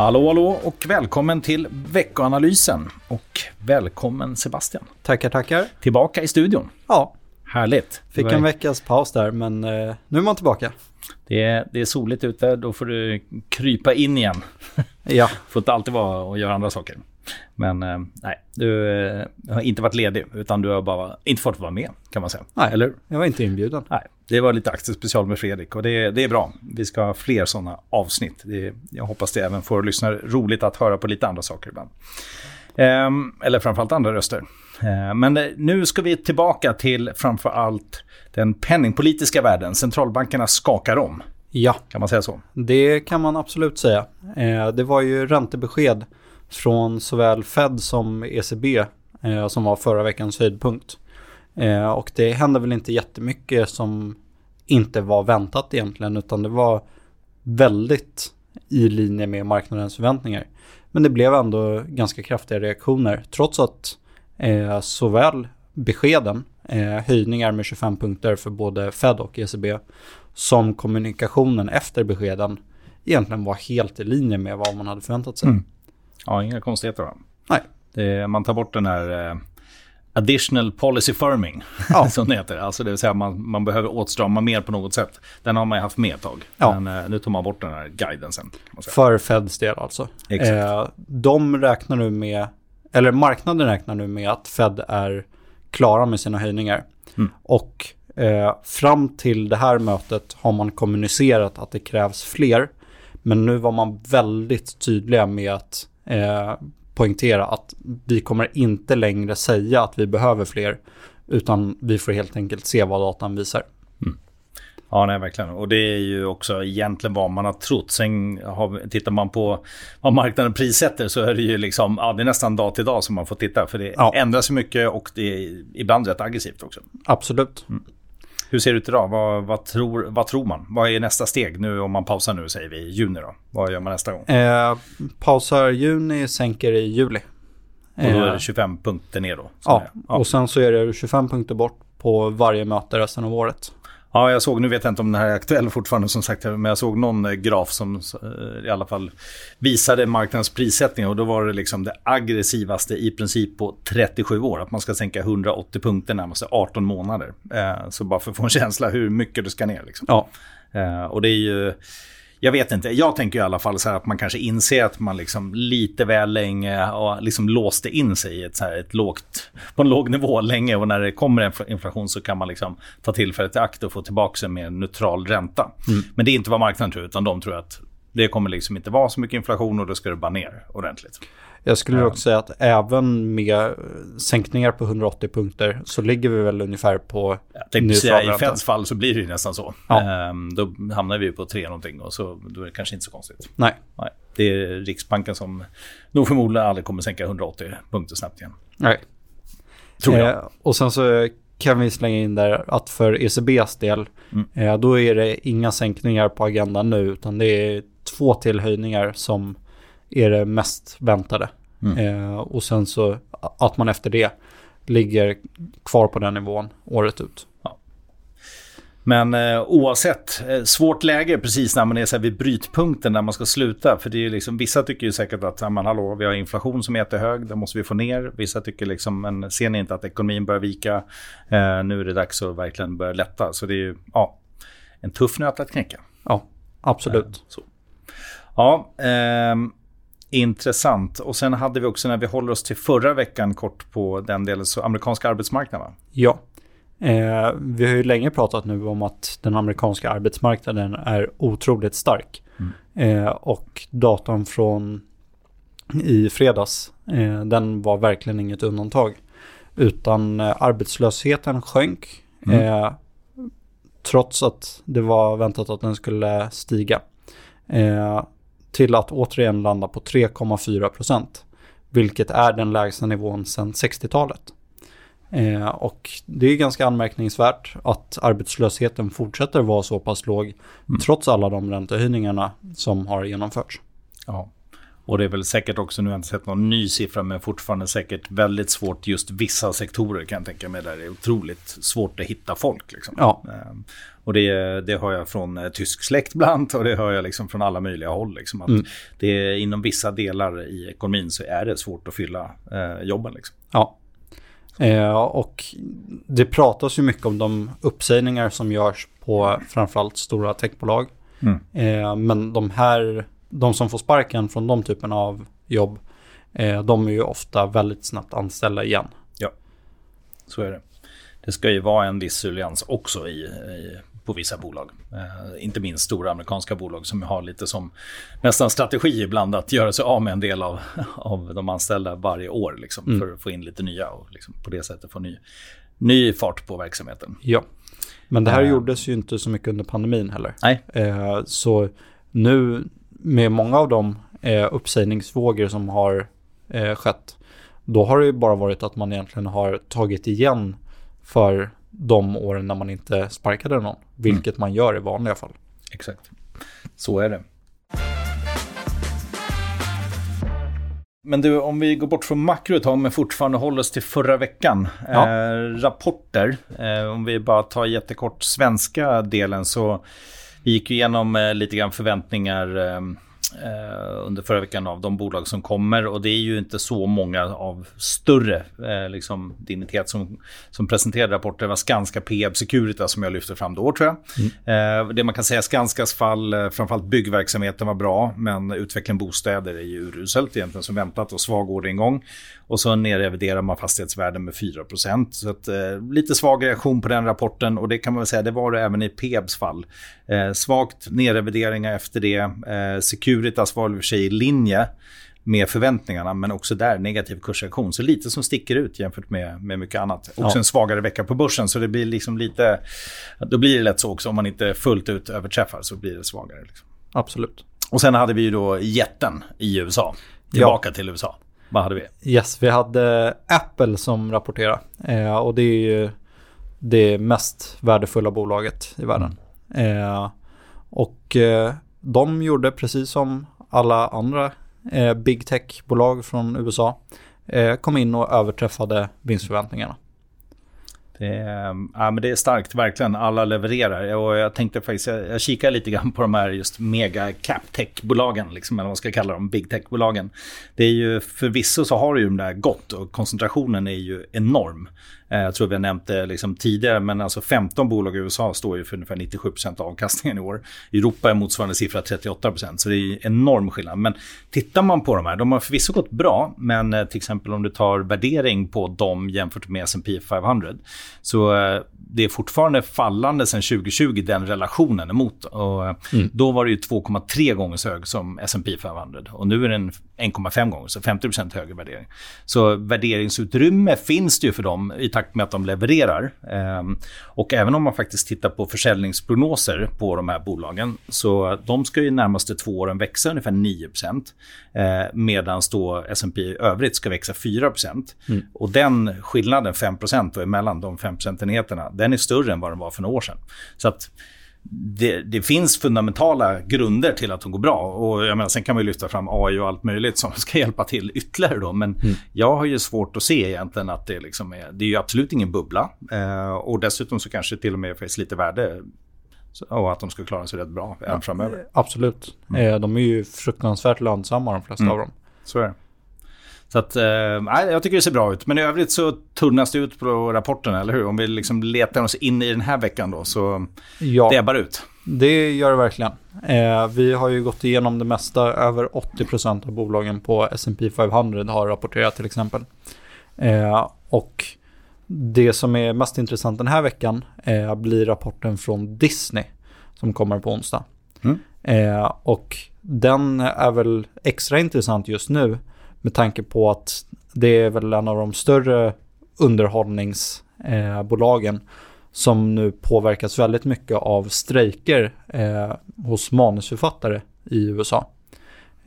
Hallå, hallå och välkommen till veckoanalysen. Och välkommen Sebastian. Tackar, tackar. Tillbaka i studion. Ja, Härligt. fick en veckas paus där, men eh, nu är man tillbaka. Det är, det är soligt ute, då får du krypa in igen. Ja, får inte alltid vara och göra andra saker. Men eh, nej, du eh, har inte varit ledig, utan du har bara inte fått vara med, kan man säga. Nej. Eller jag var inte inbjuden. Nej, det var lite aktiespecial med Fredrik och det, det är bra. Vi ska ha fler sådana avsnitt. Det, jag hoppas det även får lyssnare roligt att höra på lite andra saker ibland. Ehm, eller framförallt andra röster. Ehm, men eh, nu ska vi tillbaka till framförallt den penningpolitiska världen. Centralbankerna skakar om, Ja, kan man säga så? det kan man absolut säga. Eh, det var ju räntebesked från såväl Fed som ECB eh, som var förra veckans höjdpunkt. Eh, och det hände väl inte jättemycket som inte var väntat egentligen, utan det var väldigt i linje med marknadens förväntningar. Men det blev ändå ganska kraftiga reaktioner, trots att eh, såväl beskeden, eh, höjningar med 25 punkter för både Fed och ECB, som kommunikationen efter beskeden egentligen var helt i linje med vad man hade förväntat sig. Mm. Ja, inga konstigheter va? Nej. Det, man tar bort den här eh, additional policy firming, Ja. som det heter. Alltså det vill säga man, man behöver åtstrama mer på något sätt. Den har man ju haft med ett tag. Ja. Men eh, nu tar man bort den här guiden sen. För Feds del alltså. Exakt. Eh, de räknar nu med, eller marknaden räknar nu med att Fed är klara med sina höjningar. Mm. Och eh, fram till det här mötet har man kommunicerat att det krävs fler. Men nu var man väldigt tydliga med att eh, poängtera att vi kommer inte längre säga att vi behöver fler. Utan vi får helt enkelt se vad datan visar. Ja, nej, verkligen. Och det är ju också egentligen vad man har trott. Sen har, tittar man på vad marknaden prissätter så är det ju liksom, ja, det är nästan dag till dag som man får titta. För det Ja. ändras så mycket och det är ibland rätt aggressivt också. Absolut. Hur ser det ut idag? Vad, vad, tror, vad tror man? Vad är nästa steg nu om man pausar nu säger vi i juni då? Vad gör man nästa gång? Eh, pausar juni, sänker i juli. Och då är Eh, det 25 punkter ner då? Ja, ja. och sen så är det 25 punkter bort på varje möte resten av året. Ja, jag såg, nu vet jag inte om den här är aktuell fortfarande som sagt, men jag såg någon eh, graf som eh, i alla fall visade marknadens prissättning och då var det liksom det aggressivaste i princip på 37 år. Att man ska sänka 180 punkter närmaste 18 månader. Eh, så bara för att få en känsla hur mycket det ska ner. Liksom. Ja, och det är ju, jag vet inte, jag tänker i alla fall så att man kanske inser att man liksom lite väl länge har liksom låste in sig i ett, så här, ett lågt, på en låg nivå länge och när det kommer inflation så kan man liksom ta tillfället i akt och få tillbaka en mer neutral ränta. Men det är inte vad marknaden tror, utan de tror att det kommer liksom inte vara så mycket inflation och då ska det bara ner ordentligt. Jag skulle också säga att även med sänkningar på 180 punkter så ligger vi väl ungefär på Jag säga, I. Feds fall så blir det ju nästan så. Ja. Ehm, då hamnar vi på tre någonting och så, då är det kanske inte så konstigt. Nej, Nej, det är Riksbanken som nog förmodligen aldrig kommer sänka 180 punkter snabbt igen. nej. Tror jag. Eh, och sen så kan vi slänga in där att för ECBs del, Mm. eh, då är det inga sänkningar på agendan nu, utan det är två till höjningar som är det mest väntade. Mm. Eh, och sen så att man efter det ligger kvar på den nivån året ut. Men eh, oavsett, eh, svårt läge precis när man är så vid brytpunkten när man ska sluta. För det är ju liksom, vissa tycker ju säkert att, ja, men hallå, vi har inflation som är jättehög, den måste vi få ner. Vissa tycker liksom, men ser ni inte att ekonomin börjar vika? Eh, nu är det dags att verkligen börja lätta. Så det är ju, ja, en tuff nöt att knäcka. Ja, absolut. Så. Ja, ehm, intressant. Och sen hade vi också när vi håller oss till förra veckan kort på den delen, så amerikanska arbetsmarknaden. Ja. Eh, vi har ju länge pratat nu om att den amerikanska arbetsmarknaden är otroligt stark. Eh, och datan från i fredags, eh, den var verkligen inget undantag. Utan eh, arbetslösheten sjönk. Mm. Eh, trots att det var väntat att den skulle stiga. Till att återigen landa på 3,4 procent. Vilket är den lägsta nivån sedan 60-talet. Eh, och det är ganska anmärkningsvärt att arbetslösheten fortsätter vara så pass låg trots alla de räntehöjningarna som har genomförts. Ja. Och det är väl säkert också, nu har jag inte sett någon ny siffra, men fortfarande säkert väldigt svårt just vissa sektorer kan jag tänka mig, där det är otroligt svårt att hitta folk. Liksom. Ja. Och det, det hör jag från eh, tysk släkt bland och det hör jag liksom från alla möjliga håll. Liksom, att Mm. det, inom vissa delar i ekonomin så är det svårt att fylla eh, jobben. Liksom. Ja. Eh, och det pratas ju mycket om de uppsägningar som görs på framförallt stora techbolag. Mm. Eh, men de här, de som får sparken från de typen av jobb, eh, de är ju ofta väldigt snabbt anställda igen. Så är det. Det ska ju vara en viss surveillans också i, i, på vissa bolag. Eh, inte minst stora amerikanska bolag som har lite som nästan strategi ibland att göra sig av med en del av, av de anställda varje år liksom, Mm. för att få in lite nya och liksom, på det sättet få ny, ny fart på verksamheten. Ja. Men det här Eh. gjordes ju inte så mycket under pandemin heller. Nej, Eh, så nu med många av de eh, uppsägningsvågor som har eh, skett, då har det ju bara varit att man egentligen har tagit igen för de åren när man inte sparkade någon, vilket man gör i vanliga fall. exakt. Så är det. Men du, om vi går bort från makro ett tag men fortfarande håller oss till förra veckan. Ja. Eh, rapporter, eh, om vi bara tar jättekort svenska delen så vi gick ju igenom eh, lite grann förväntningar eh, under förra veckan av de bolag som kommer och det är ju inte så många av större eh, liksom, dignitet som, som presenterade rapporter. Det var Skanska, Peab, Securitas som jag lyfte fram då tror jag. Eh, det man kan säga Skanskas fall, eh, framförallt byggverksamheten var bra men utvecklingen bostäder är ju uruselt egentligen som väntat och svag orderingång. Och så nerreviderar man fastighetsvärden med 4 Så att, eh, lite svag reaktion på den rapporten och det kan man väl säga, det var det även i Peabs fall. Eh, svagt nerrevideringar efter det. Eh, Securitas var i och för sig i linje med förväntningarna men också där negativ kursreaktion. Så lite som sticker ut jämfört med, med mycket annat. Också Ja. en svagare vecka på börsen så det blir liksom lite, då blir det lätt så också om man inte fullt ut överträffar så blir det svagare. Liksom. Absolut. Och sen hade vi ju då jätten i USA. Tillbaka till USA. Vad hade vi? Yes, vi hade Apple som rapporterade eh, och det är ju det mest värdefulla bolaget i världen. Eh, och eh, de gjorde precis som alla andra eh, big tech-bolag från USA eh, kom in och överträffade vinstförväntningarna. Det är, ja, men det är starkt, verkligen. Alla levererar. Och jag tänkte faktiskt, jag, jag kikar lite grann på de här just mega cap tech-bolagen, liksom, eller vad man ska kalla dem, big tech-bolagen. Det är ju förvisso så har det ju de där gått och koncentrationen är ju enorm. Eh, Jag tror vi har nämnt det liksom tidigare, men alltså 15 bolag i USA står ju för ungefär 97% av avkastningen i år. I Europa är motsvarande siffra 38%, så det är ju enorm skillnad. Men tittar man på de här, de har förvisso gått bra, men eh, till exempel om du tar värdering på dem jämfört med S&P 500, så eh, det är fortfarande fallande sedan 2020, den relationen emot. Och eh, Då var det ju 2,3 gånger så hög som S&P 500 och nu är den 1,5 gånger, så 50% högre värdering. Så värderingsutrymme finns det ju för dem i takt med att de levererar. Ehm, och även om man faktiskt tittar på försäljningsprognoser på de här bolagen, så de ska ju närmaste två åren växa ungefär 9%, eh, medan då S&P i övrigt ska växa 4%. Och den skillnaden, 5% då, emellan de 5 procentenheterna, den är större än vad den var för några år sedan. Så att det, det finns fundamentala grunder till att de går bra. Och jag menar, sen kan man lyfta fram AI och allt möjligt som ska hjälpa till ytterligare. Då. Men jag har ju svårt att se egentligen att det liksom är... Det är ju absolut ingen bubbla. Eh, och dessutom så kanske till och med finns lite värde. Och att de ska klara sig rätt bra även framöver. Absolut. Eh, de är ju fruktansvärt lönsamma de flesta Mm. av dem. Så är det. Så att, eh, jag tycker det ser bra ut. Men i övrigt så tunnas det ut på rapporten, eller hur? Om vi liksom letar oss in i den här veckan då, så Ja. det ebbar ut. Det gör det verkligen. Eh, vi har ju gått igenom det mesta. Över 80% av bolagen på S&P 500 har rapporterat till exempel. Eh, och det som är mest intressant den här veckan eh, blir rapporten från Disney som kommer på onsdag. Mm. Eh, och den är väl extra intressant just nu med tanke på att det är väl en av de större underhållningsbolagen som nu påverkas väldigt mycket av strejker eh, hos manusförfattare i USA.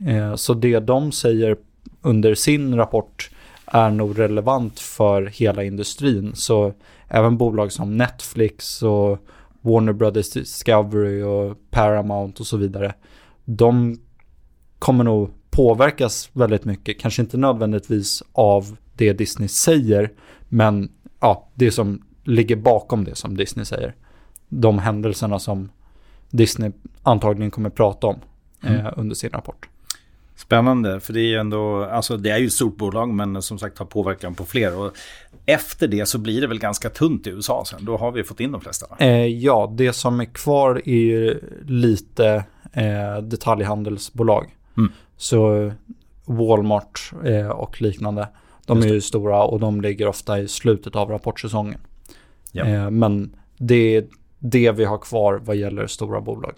Eh, så det de säger under sin rapport är nog relevant för hela industrin. Så även bolag som Netflix och Warner Brothers Discovery och Paramount och så vidare. De kommer nog påverkas väldigt mycket. Kanske inte nödvändigtvis av det Disney säger, men ja, det som ligger bakom det som Disney säger. de händelserna som Disney antagligen kommer prata om Mm. eh, under sin rapport. Spännande, för det är ju ändå, alltså det är ju ett stort bolag men som sagt har påverkan på fler. Och efter det så blir det väl ganska tunt i USA sen, då har vi fått in de flesta. Eh, ja, det som är kvar är ju lite eh, detaljhandelsbolag. Mm. Så Walmart eh, och liknande. De är ju stora och de ligger ofta i slutet av rapportsäsongen. Ja. Eh, men det är det vi har kvar vad gäller stora bolag.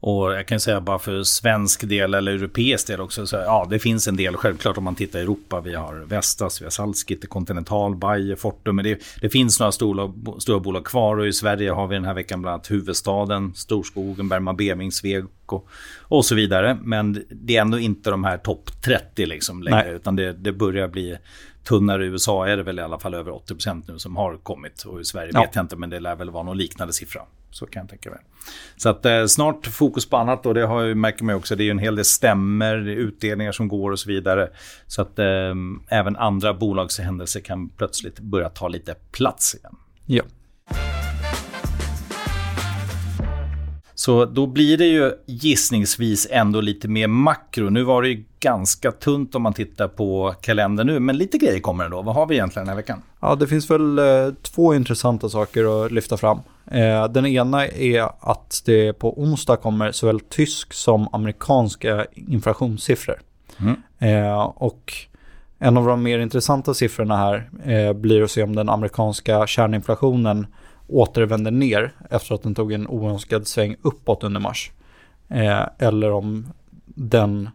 Och jag kan säga bara för svensk del eller europeisk del också, så ja det finns en del självklart om man tittar i Europa. Vi har Vestas, vi har Salzgitter, Continental, Bayer, Fortum. Men det, det finns några stora, stora bolag kvar och i Sverige har vi den här veckan bland annat Huvudstaden, Storskogen, Bergman Beving, Sweco och så vidare. Men det är ändå inte de här topp 30 liksom längre, Nej. utan det, det börjar bli tunnare. I USA är det väl i alla fall över 80% nu som har kommit och i Sverige Ja. vet jag inte, men det lär väl vara någon liknande siffra. Så kan jag tänka mig. Så att eh, snart fokus på annat och det har jag, märker man också. Det är ju en hel del stämmer, det är utdelningar som går och så vidare. Så att eh, även andra bolagshändelser kan plötsligt börja ta lite plats igen. Ja. Så då blir det ju gissningsvis ändå lite mer makro. Nu var det ju ganska tunt om man tittar på kalendern nu, men lite grejer kommer ändå. Vad har vi egentligen den här veckan? Ja, det finns väl eh, två intressanta saker att lyfta fram. Eh, den ena är att det på onsdag kommer såväl tysk som amerikanska inflationssiffror. Mm. Eh, och en av de mer intressanta siffrorna här blir att se om den amerikanska kärninflationen återvänder ner efter att den tog en oönskad sväng uppåt under mars. Eh, eller om den,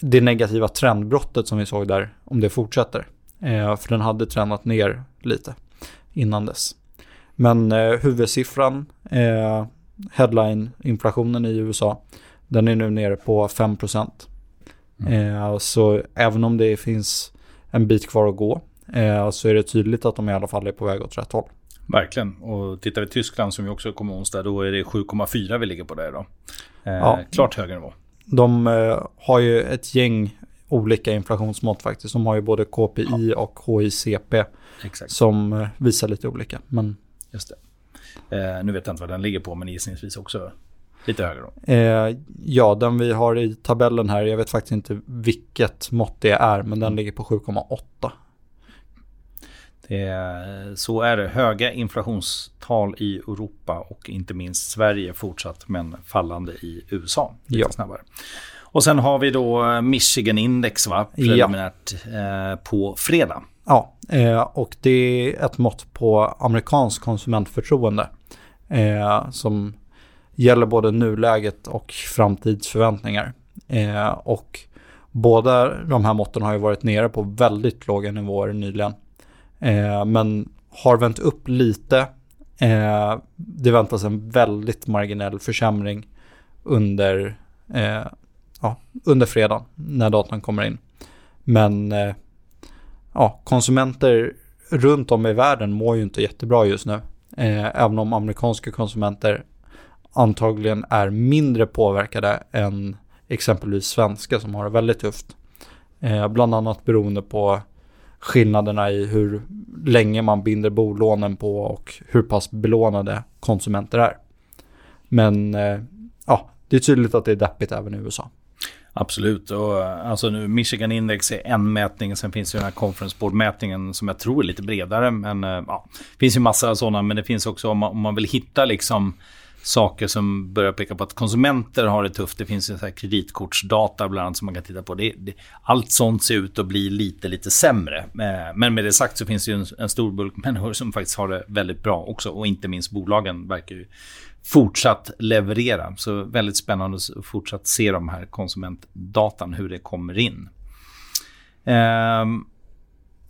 det negativa trendbrottet som vi såg där, om det fortsätter. Eh, för den hade trendat ner lite innan dess. Men eh, huvudsiffran, eh, headline-inflationen i USA, den är nu nere på 5%. Eh, så även om det finns en bit kvar att gå eh, så är det tydligt att de i alla fall är på väg åt rätt håll. Verkligen. Och tittar vi Tyskland som vi också kommer onsdag, då är det 7,4 vi ligger på där då. Eh, Ja. Klart högre nivå. De eh, har ju ett gäng olika inflationsmått faktiskt. De har ju både KPI och HICP Exakt. som eh, visar lite olika. Men Just det. Eh, nu vet jag inte vad den ligger på, men gissningsvis också lite högre då. eh, ja, den vi har i tabellen här, jag vet faktiskt inte vilket mått det är, men den ligger på 7,8. Är, så är det. Höga inflationstal i Europa och inte minst Sverige fortsatt men fallande i USA. Lite Ja. snabbare. Och sen har vi då Michigan Index va? Ja. Preliminärt eh, på fredag. Ja, eh, och det är ett mått på amerikansk konsumentförtroende eh, som gäller både nuläget och framtidsförväntningar. Eh, och båda de här måtten har ju varit nere på väldigt låga nivåer nyligen. Eh, men har vänt upp lite. Eh, det väntas en väldigt marginell försämring under, eh, ja, under fredagen när datan kommer in. Men eh, ja, konsumenter runt om i världen mår ju inte jättebra just nu. Eh, även om amerikanska konsumenter antagligen är mindre påverkade än exempelvis svenska som har det väldigt tufft. Eh, bland annat beroende på skillnaderna i hur länge man binder bolånen på och hur pass belånade konsumenter är. Men eh, ja, det är tydligt att det är deppigt även i USA. Absolut. Och, eh, alltså nu, Michigan Index är en mätning. Sen finns ju den här conference board-mätningen som jag tror är lite bredare. Men eh, ja, det finns ju massa sådana. Men det finns också om man, om man vill hitta liksom saker som börjar peka på att konsumenter har det tufft. Det finns ju så här kreditkortsdata bland annat som man kan titta på. Det, det, allt sånt ser ut att bli lite, lite sämre. Eh, men med det sagt så finns det ju en, en stor bulk människor som faktiskt har det väldigt bra också. Och inte minst bolagen verkar ju fortsatt leverera. Så väldigt spännande att fortsatt se de här konsumentdatan, hur det kommer in. Ehm,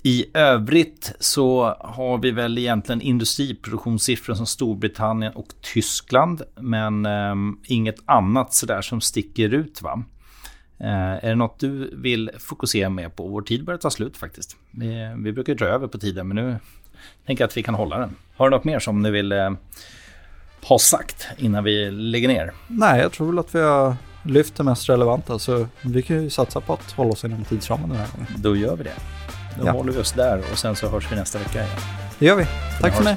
i övrigt så har vi väl egentligen industriproduktionssiffror som Storbritannien och Tyskland. Men ehm, inget annat sådär som sticker ut va? Eh, är det något du vill fokusera mer på? Vår tid börjar ta slut faktiskt. Vi, vi brukar dra över på tiden men nu tänker jag att vi kan hålla den. Har du något mer som du vill eh, ha sagt innan vi lägger ner? Nej, jag tror väl att vi har lyft det mest relevanta så vi kan ju satsa på att hålla oss inom tidsramen den här gången. Då gör vi det. Då Ja. håller vi oss där och sen så hörs vi nästa vecka igen. Det gör vi. Tack för mig.